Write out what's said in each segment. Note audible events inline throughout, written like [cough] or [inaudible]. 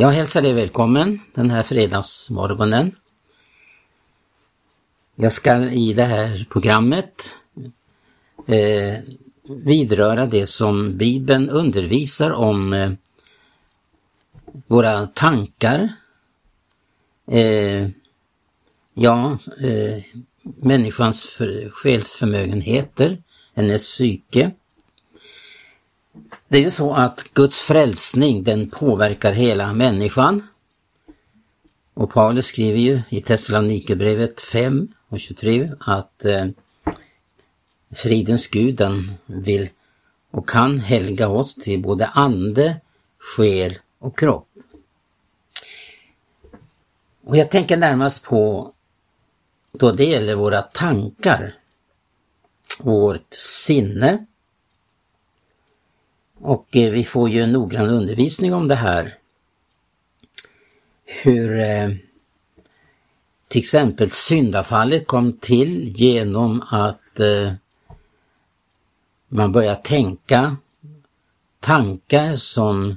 Jag hälsar dig välkommen den här fredagsmorgonen. Jag ska i det här programmet eh, vidröra det som Bibeln undervisar om eh, våra tankar, eh, ja, eh, människans för, själsförmögenheter, hennes psyke. Det är ju så att Guds frälsning den påverkar hela människan. Och Paulus skriver ju i Thessalonikerbrevet 5 och 23 att eh, fridens Gud den vill och kan helga oss till både ande, själ och kropp. Och jag tänker närmast på då det gäller våra tankar, vårt sinne. Och eh, vi får ju en noggrann undervisning om det här. Hur eh, till exempel syndafallet kom till genom att eh, man börjar tänka tankar som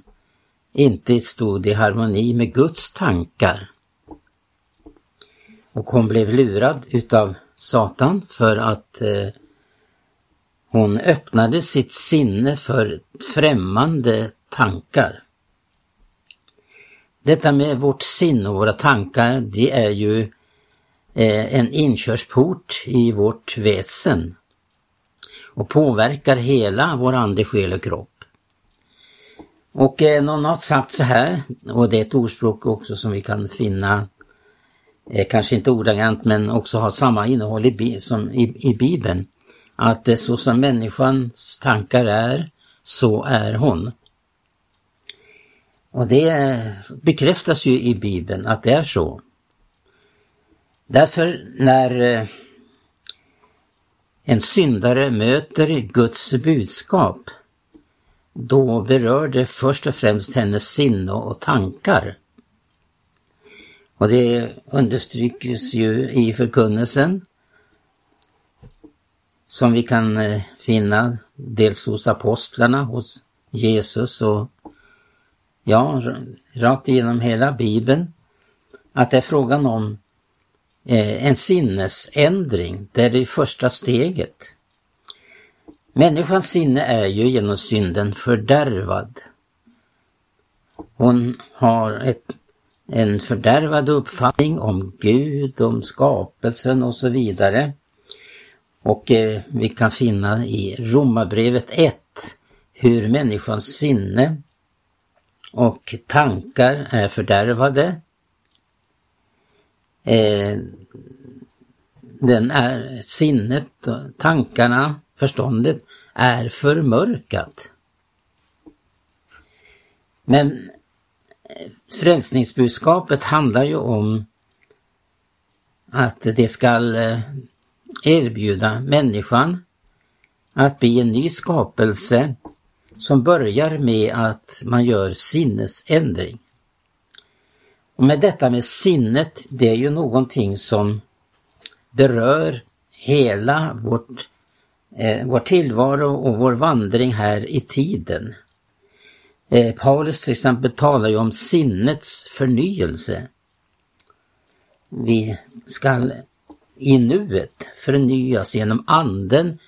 inte stod i harmoni med Guds tankar. Och hon blev lurad utav Satan för att eh, hon öppnade sitt sinne för främmande tankar. Detta med vårt sinne och våra tankar, det är ju eh, en inkörsport i vårt väsen och påverkar hela vår ande, själ och kropp. Och eh, någon har sagt så här, och det är ett ordspråk också som vi kan finna, eh, kanske inte ordagrant men också har samma innehåll i, som i, i Bibeln. Att så som människans tankar är, så är hon. Och det bekräftas ju i Bibeln att det är så. Därför när eh, en syndare möter Guds budskap, då berör det först och främst hennes sinne och tankar. Och det understryks ju i förkunnelsen som vi kan eh, finna dels hos apostlarna, hos Jesus och ja, rakt igenom hela bibeln. Att det är frågan om eh, en sinnesändring. Det är det första steget. Människans sinne är ju genom synden fördärvad. Hon har ett, en fördärvad uppfattning om Gud, om skapelsen och så vidare. Och eh, vi kan finna i Romarbrevet 1 hur människans sinne och tankar är fördärvade eh, den är sinnet, tankarna, förståndet är förmörkat. Men eh, frälsningsbudskapet handlar ju om att det skall eh, erbjuda människan att bli en ny skapelse som börjar med att man gör sinnesändring. Och med detta med sinnet, det är ju någonting som berör hela vårt, eh, vår tillvaro och vår vandring här i tiden. Eh, Paulus till exempel talar ju om sinnets förnyelse. Vi ska i nuet förnyas genom anden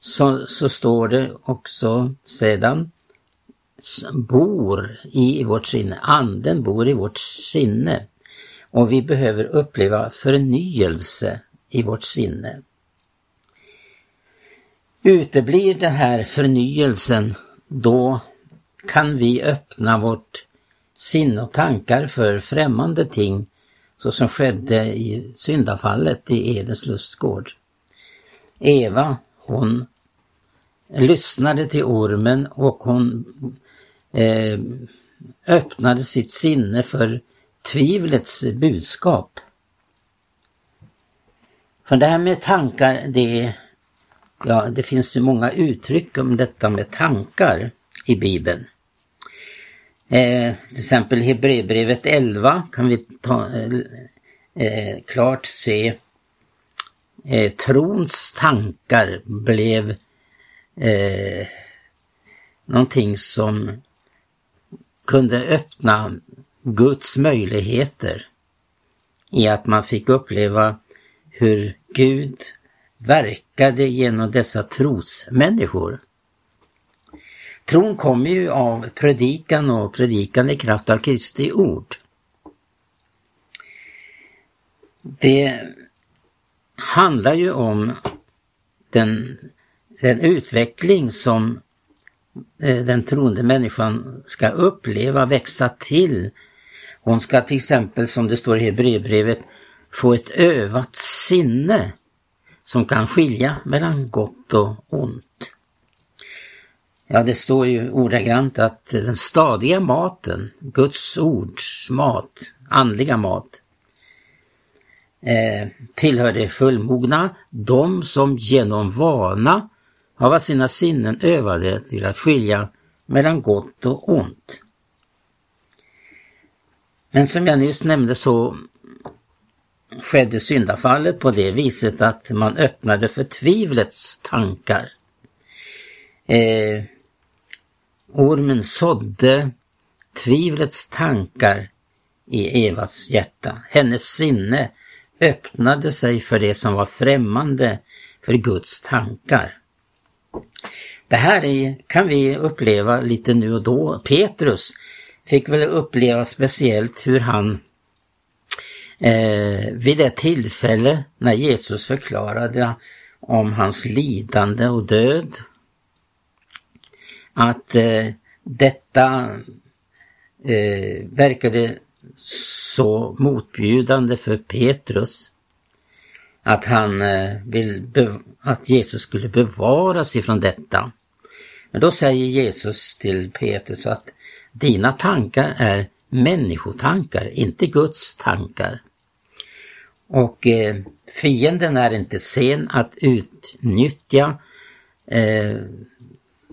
så, så står det också sedan bor i vårt sinne. Anden bor i vårt sinne. Och vi behöver uppleva förnyelse i vårt sinne. Uteblir den här förnyelsen, då kan vi öppna vårt sinne och tankar för främmande ting så som skedde i syndafallet i Edens lustgård. Eva, hon lyssnade till ormen och hon eh, öppnade sitt sinne för tvivlets budskap. För det här med tankar, det, ja, det finns ju många uttryck om detta med tankar i Bibeln. Eh, till exempel Hebreerbrevet 11 kan vi ta, eh, eh, klart se eh, trons tankar blev eh, någonting som kunde öppna Guds möjligheter i att man fick uppleva hur Gud verkade genom dessa trosmänniskor. Tron kommer ju av predikan och predikan i kraft av Kristi ord. Det handlar ju om den, den utveckling som eh, den troende människan ska uppleva, växa till. Hon ska till exempel, som det står i Hebreerbrevet, få ett övat sinne som kan skilja mellan gott och ont. Ja, det står ju ordagrant att den stadiga maten, Guds ords mat, andliga mat, eh, tillhör det fullmogna, de som genom vana av sina sinnen övade till att skilja mellan gott och ont. Men som jag nyss nämnde så skedde syndafallet på det viset att man öppnade för tvivlets tankar. Eh, ormen sådde tvivlets tankar i Evas hjärta. Hennes sinne öppnade sig för det som var främmande för Guds tankar. Det här är, kan vi uppleva lite nu och då. Petrus fick väl uppleva speciellt hur han eh, vid det tillfälle när Jesus förklarade om hans lidande och död att eh, detta eh, verkade så motbjudande för Petrus att han eh, vill att Jesus skulle bevaras ifrån detta. Men då säger Jesus till Petrus att dina tankar är människotankar, inte Guds tankar. Och eh, fienden är inte sen att utnyttja eh,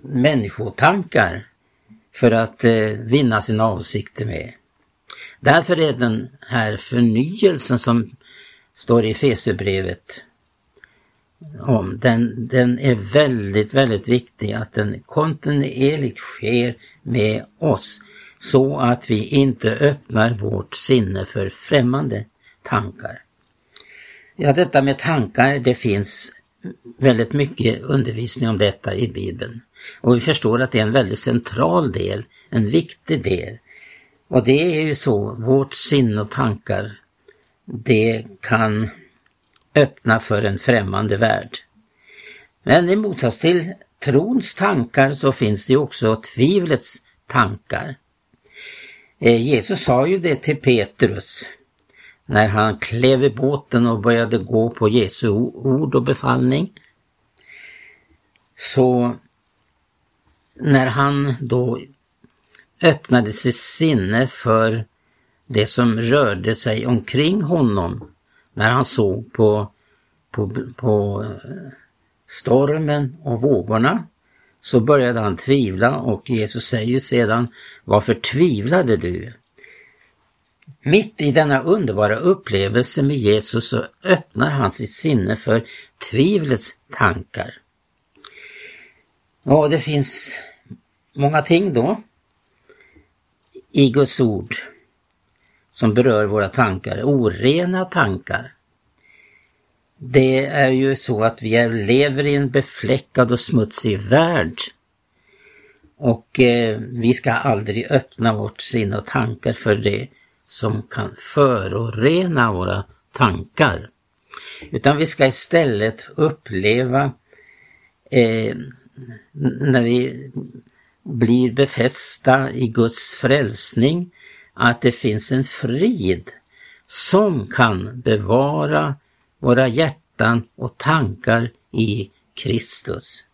människotankar för att eh, vinna sina avsikter med. Därför är den här förnyelsen som står i Fesebrevet om, den, den är väldigt, väldigt viktig att den kontinuerligt sker med oss så att vi inte öppnar vårt sinne för främmande tankar. Ja, detta med tankar, det finns väldigt mycket undervisning om detta i Bibeln. Och vi förstår att det är en väldigt central del, en viktig del. Och det är ju så, vårt sinne och tankar, det kan öppna för en främmande värld. Men i motsats till trons tankar så finns det också tvivlets tankar. Eh, Jesus sa ju det till Petrus när han klev i båten och började gå på Jesu ord och befallning. Så när han då öppnade sitt sinne för det som rörde sig omkring honom när han såg på, på, på eh, stormen och vågorna så började han tvivla och Jesus säger sedan Varför tvivlade du? Mitt i denna underbara upplevelse med Jesus så öppnar han sitt sinne för tvivlets tankar. Och det finns många ting då i Guds ord som berör våra tankar, orena tankar. Det är ju så att vi lever i en befläckad och smutsig värld. Och eh, vi ska aldrig öppna vårt sinne och tankar för det som kan förorena våra tankar. Utan vi ska istället uppleva eh, när vi blir befästa i Guds frälsning att det finns en frid som kan bevara våra hjärtan och tankar i Kristus.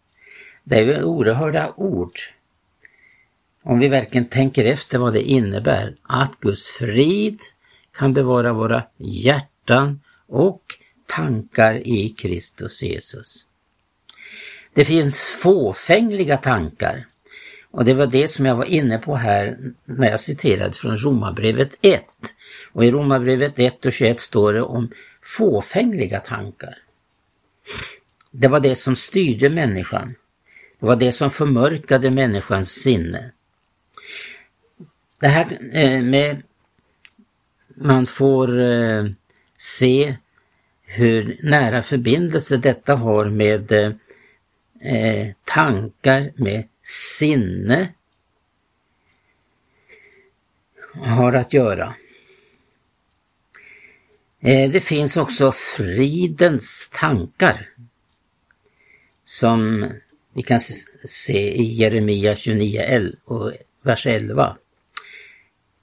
Det är ju oerhörda ord om vi verkligen tänker efter vad det innebär att Guds frid kan bevara våra hjärtan och tankar i Kristus Jesus. Det finns fåfängliga tankar och det var det som jag var inne på här när jag citerade från Romarbrevet 1. Och i Romarbrevet 1 och 21 står det om fåfängliga tankar. Det var det som styrde människan. Det var det som förmörkade människans sinne. Det här eh, med man får eh, se hur nära förbindelse detta har med eh, tankar, med sinne har att göra. Eh, det finns också fridens tankar som vi kan se i Jeremia 29, och vers 11.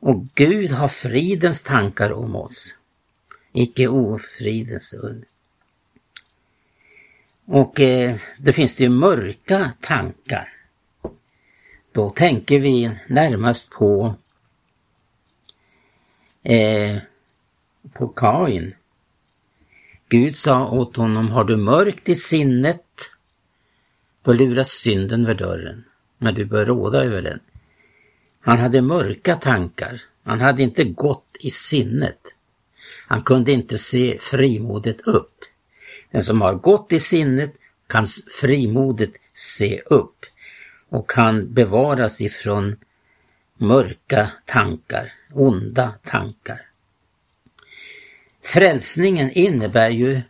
Och Gud har fridens tankar om oss, icke ofridens. Och eh, det finns det ju mörka tankar. Då tänker vi närmast på eh, på Kain. Gud sa åt honom, har du mörkt i sinnet, då luras synden vid dörren, men du bör råda över den. Han hade mörka tankar, han hade inte gått i sinnet. Han kunde inte se frimodigt upp. Den som har gått i sinnet kan frimodigt se upp och kan bevaras ifrån mörka tankar, onda tankar. Frälsningen innebär ju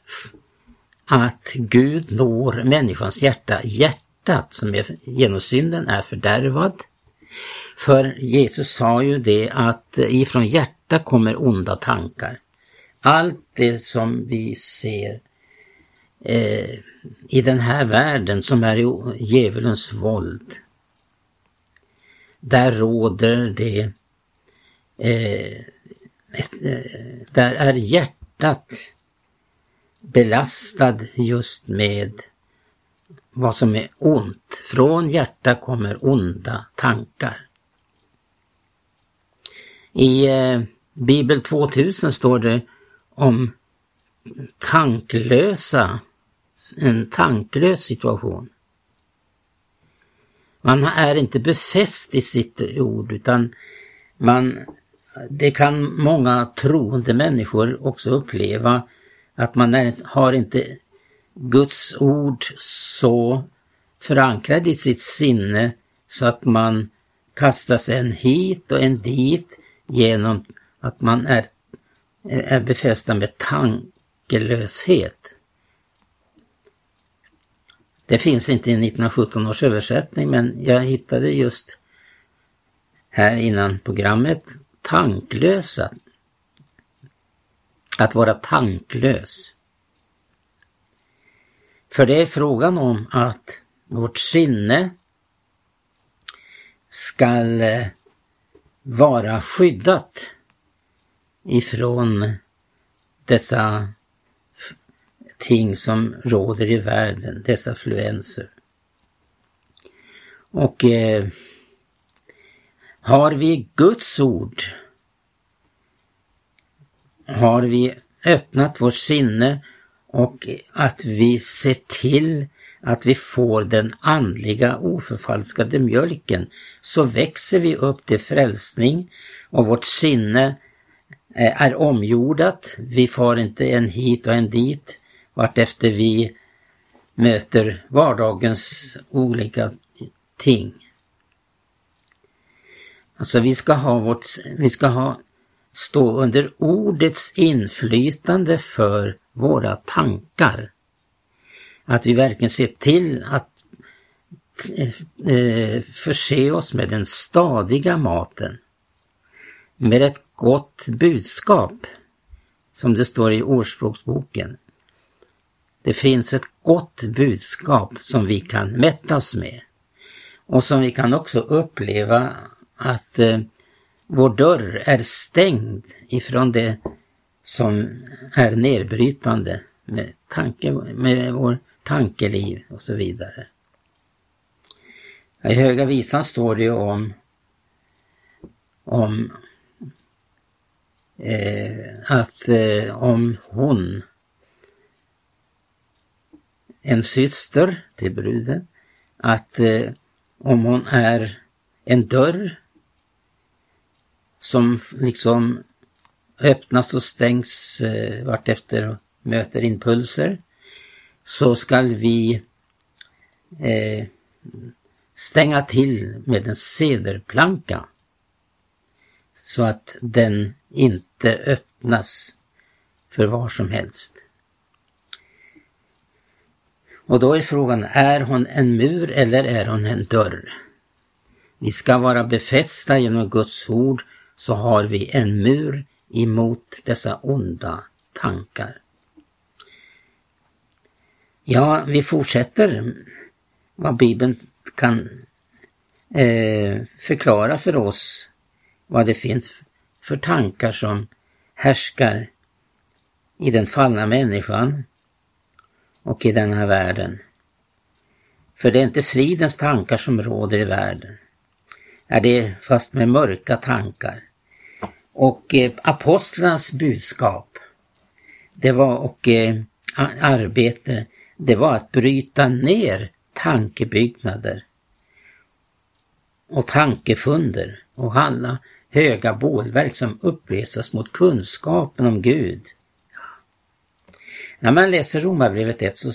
att Gud når människans hjärta, hjärtat som är, genom synden är fördärvad. För Jesus sa ju det att ifrån hjärta kommer onda tankar. Allt det som vi ser eh, i den här världen som är i djävulens våld. Där råder det eh, eh där är hjärtat belastad just med vad som är ont. Från hjärta kommer onda tankar. I eh, Bibel 2000 står det om tanklösa, en tanklös situation. Man är inte befäst i sitt ord utan man det kan många troende människor också uppleva att man är, har inte Guds ord så förankrad i sitt sinne så att man kastas en hit och en dit genom att man är, är befästa med tankelöshet. Det finns inte i 1917 års översättning men jag hittade just här innan programmet tanklösa. Att vara tanklös. För det är frågan om att vårt sinne skall eh, vara skyddat ifrån dessa ting som råder i världen, dessa fluenser. Och eh, har vi Guds ord? Har vi öppnat vårt sinne och att vi ser till att vi får den andliga oförfalskade mjölken så växer vi upp till frälsning och vårt sinne eh, är omjordat. Vi far inte en hit och en dit vartefter vi möter vardagens olika ting. Alltså vi ska ha vårt, vi ska ha, stå under ordets inflytande för våra tankar. Att vi verkligen ser till att eh, förse oss med den stadiga maten. Med ett gott budskap, som det står i Ordspråksboken. Det finns ett gott budskap som vi kan mättas med och som vi kan också uppleva att eh, vår dörr är stängd ifrån det som är nedbrytande med, tanke, med vår tankeliv och så vidare. I Höga Visan står det ju om, om eh, att eh, om hon, en syster till bruden, att eh, om hon är en dörr som liksom öppnas och stängs eh, vartefter och möter impulser så skall vi eh, stänga till med en sederplanka så att den inte öppnas för var som helst. Och då är frågan, är hon en mur eller är hon en dörr? Vi ska vara befästa genom Guds ord så har vi en mur emot dessa onda tankar. Ja, vi fortsätter vad Bibeln kan eh, förklara för oss vad det finns för tankar som härskar i den fallna människan och i denna världen. För det är inte fridens tankar som råder i världen. Är det fast med mörka tankar. Och eh, apostlarnas budskap, det var och eh, arbete, det var att bryta ner tankebyggnader och tankefunder och alla höga bålverk som uppresas mot kunskapen om Gud. När man läser Romarbrevet 1 så,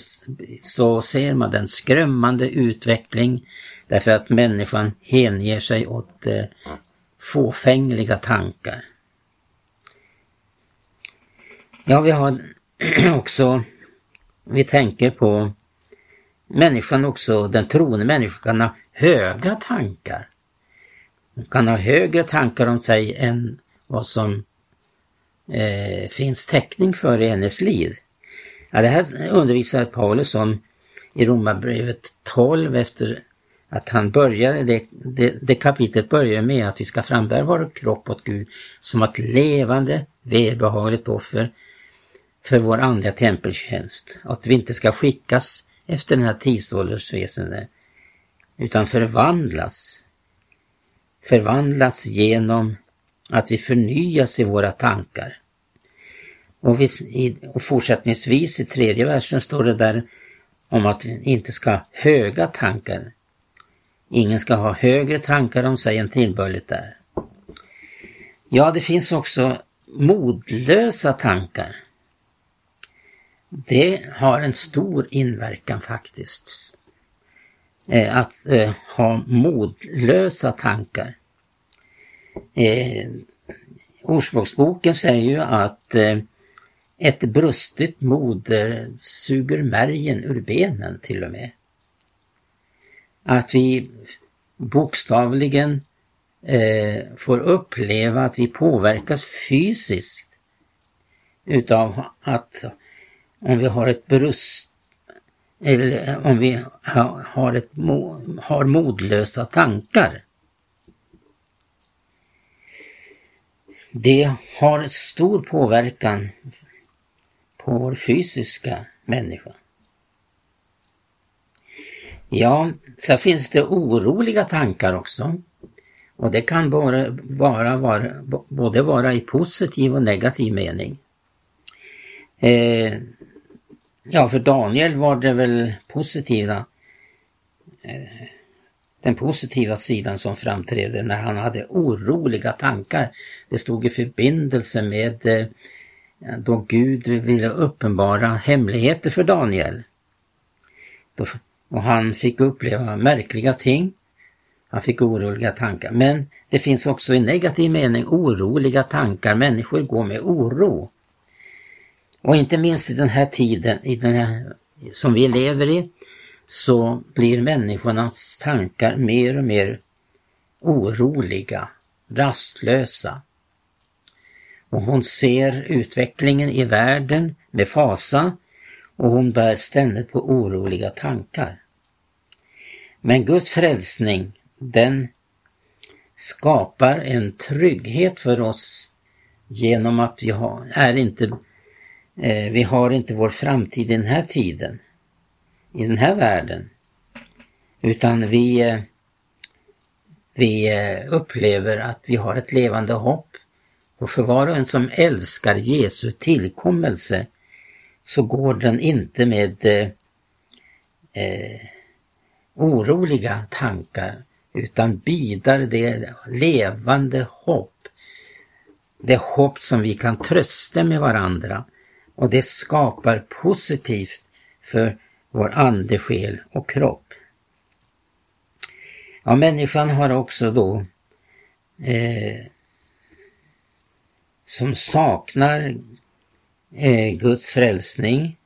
så ser man den skrämmande utveckling därför att människan hänger sig åt eh, fåfängliga tankar. Ja, vi har [clears throat] också, vi tänker på människan också, den troende människan kan ha höga tankar. Hon kan ha högre tankar om sig än vad som eh, finns täckning för i hennes liv. Ja, det här undervisar Paulus om i Romarbrevet 12 efter att han började, det, det, det kapitlet börjar med att vi ska frambära vår kropp åt Gud som ett levande, välbehagligt offer för vår andliga tempeltjänst. Att vi inte ska skickas efter den här tidsåldersväsendet utan förvandlas. Förvandlas genom att vi förnyas i våra tankar. Och, vi, i, och fortsättningsvis i tredje versen står det där om att vi inte ska ha höga tankar. Ingen ska ha högre tankar om sig än tillbörligt är. Ja, det finns också modlösa tankar. Det har en stor inverkan faktiskt. Eh, att eh, ha modlösa tankar. Eh, Ordspråksboken säger ju att eh, ett brustet mod eh, suger märgen ur benen till och med. Att vi bokstavligen eh, får uppleva att vi påverkas fysiskt utav att om vi har ett brust eller om vi har, ett, har modlösa tankar. Det har stor påverkan på vår fysiska människa. Ja, så finns det oroliga tankar också. Och det kan bara vara, vara, både vara i positiv och negativ mening. Eh, ja, för Daniel var det väl positiva eh, den positiva sidan som framträdde när han hade oroliga tankar. Det stod i förbindelse med eh, då Gud ville uppenbara hemligheter för Daniel. Och han fick uppleva märkliga ting. Han fick oroliga tankar. Men det finns också i negativ mening oroliga tankar. Människor går med oro. Och inte minst i den här tiden i den här, som vi lever i så blir människornas tankar mer och mer oroliga, rastlösa. Och hon ser utvecklingen i världen med fasa och hon bär ständigt på oroliga tankar. Men Guds frälsning, den skapar en trygghet för oss genom att vi har, är inte, eh, vi har inte vår framtid i den här tiden, i den här världen. Utan vi, eh, vi eh, upplever att vi har ett levande hopp. Och för var och en som älskar Jesu tillkommelse så går den inte med eh, eh, oroliga tankar utan bidar det levande hopp. Det hopp som vi kan trösta med varandra och det skapar positivt för vår ande, själ och kropp. Ja, människan har också då eh, som saknar eh, Guds frälsning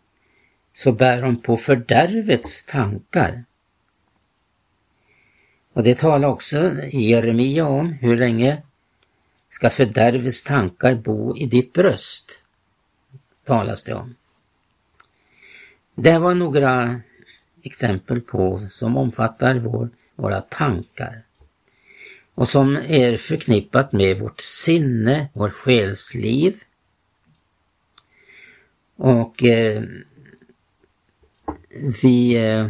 så bär de på fördärvets tankar. Och det talar också Jeremia om, hur länge ska fördärvets tankar bo i ditt bröst? Talas det om. Det var några exempel på som omfattar vår, våra tankar och som är förknippat med vårt sinne, vårt själsliv. Och eh, vi eh,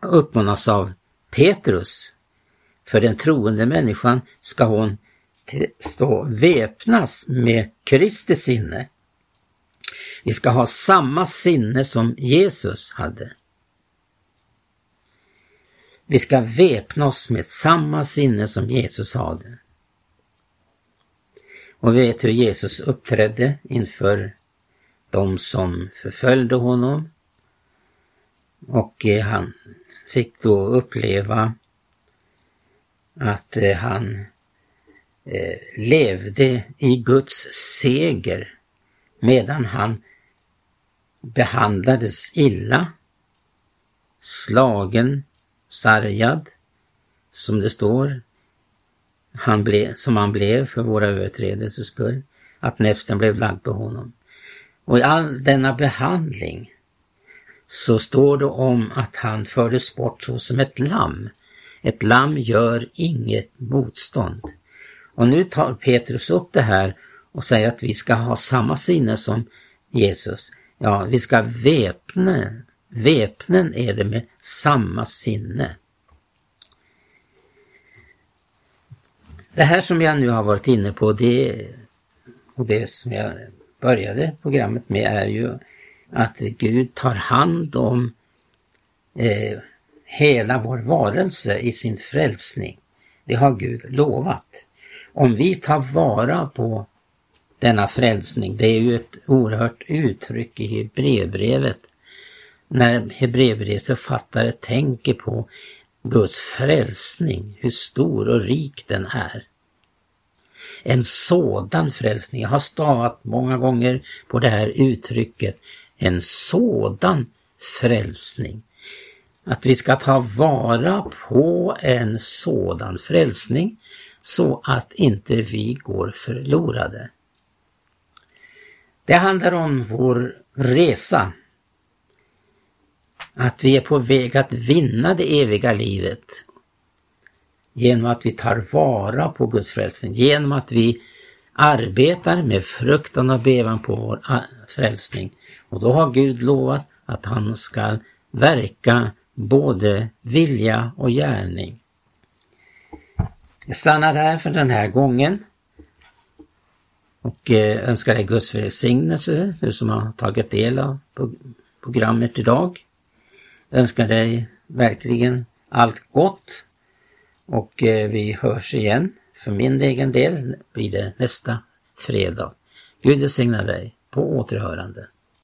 uppmanas av Petrus. För den troende människan ska hon stå väpnas med Kristi sinne. Vi ska ha samma sinne som Jesus hade. Vi ska väpna oss med samma sinne som Jesus hade. Och vi vet hur Jesus uppträdde inför de som förföljde honom. Och eh, han fick då uppleva att eh, han eh, levde i Guds seger medan han behandlades illa, slagen, sargad, som det står, han ble, som han blev för våra överträdelsers skull, att näpsten blev lagd på honom. Och i all denna behandling så står det om att han fördes bort så som ett lamm. Ett lamm gör inget motstånd. Och nu tar Petrus upp det här och säger att vi ska ha samma sinne som Jesus. Ja, vi ska väpna, väpnen är det med samma sinne. Det här som jag nu har varit inne på det och det som jag började programmet med är ju att Gud tar hand om eh, hela vår varelse i sin frälsning. Det har Gud lovat. Om vi tar vara på denna frälsning, det är ju ett oerhört uttryck i Hebreerbrevet. När Hebreerbrevets författare tänker på Guds frälsning, hur stor och rik den är. En sådan frälsning, jag har stavat många gånger på det här uttrycket, en sådan frälsning. Att vi ska ta vara på en sådan frälsning så att inte vi går förlorade. Det handlar om vår resa. Att vi är på väg att vinna det eviga livet genom att vi tar vara på Guds frälsning, genom att vi arbetar med fruktan och bevan på vår ah, frälsning. Och då har Gud lovat att han ska verka både vilja och gärning. Jag stannar där för den här gången och eh, önskar dig Guds välsignelse, du som har tagit del av programmet idag. Önskar dig verkligen allt gott och eh, vi hörs igen. För min egen del blir det nästa fredag. Gud välsigna dig. På återhörande.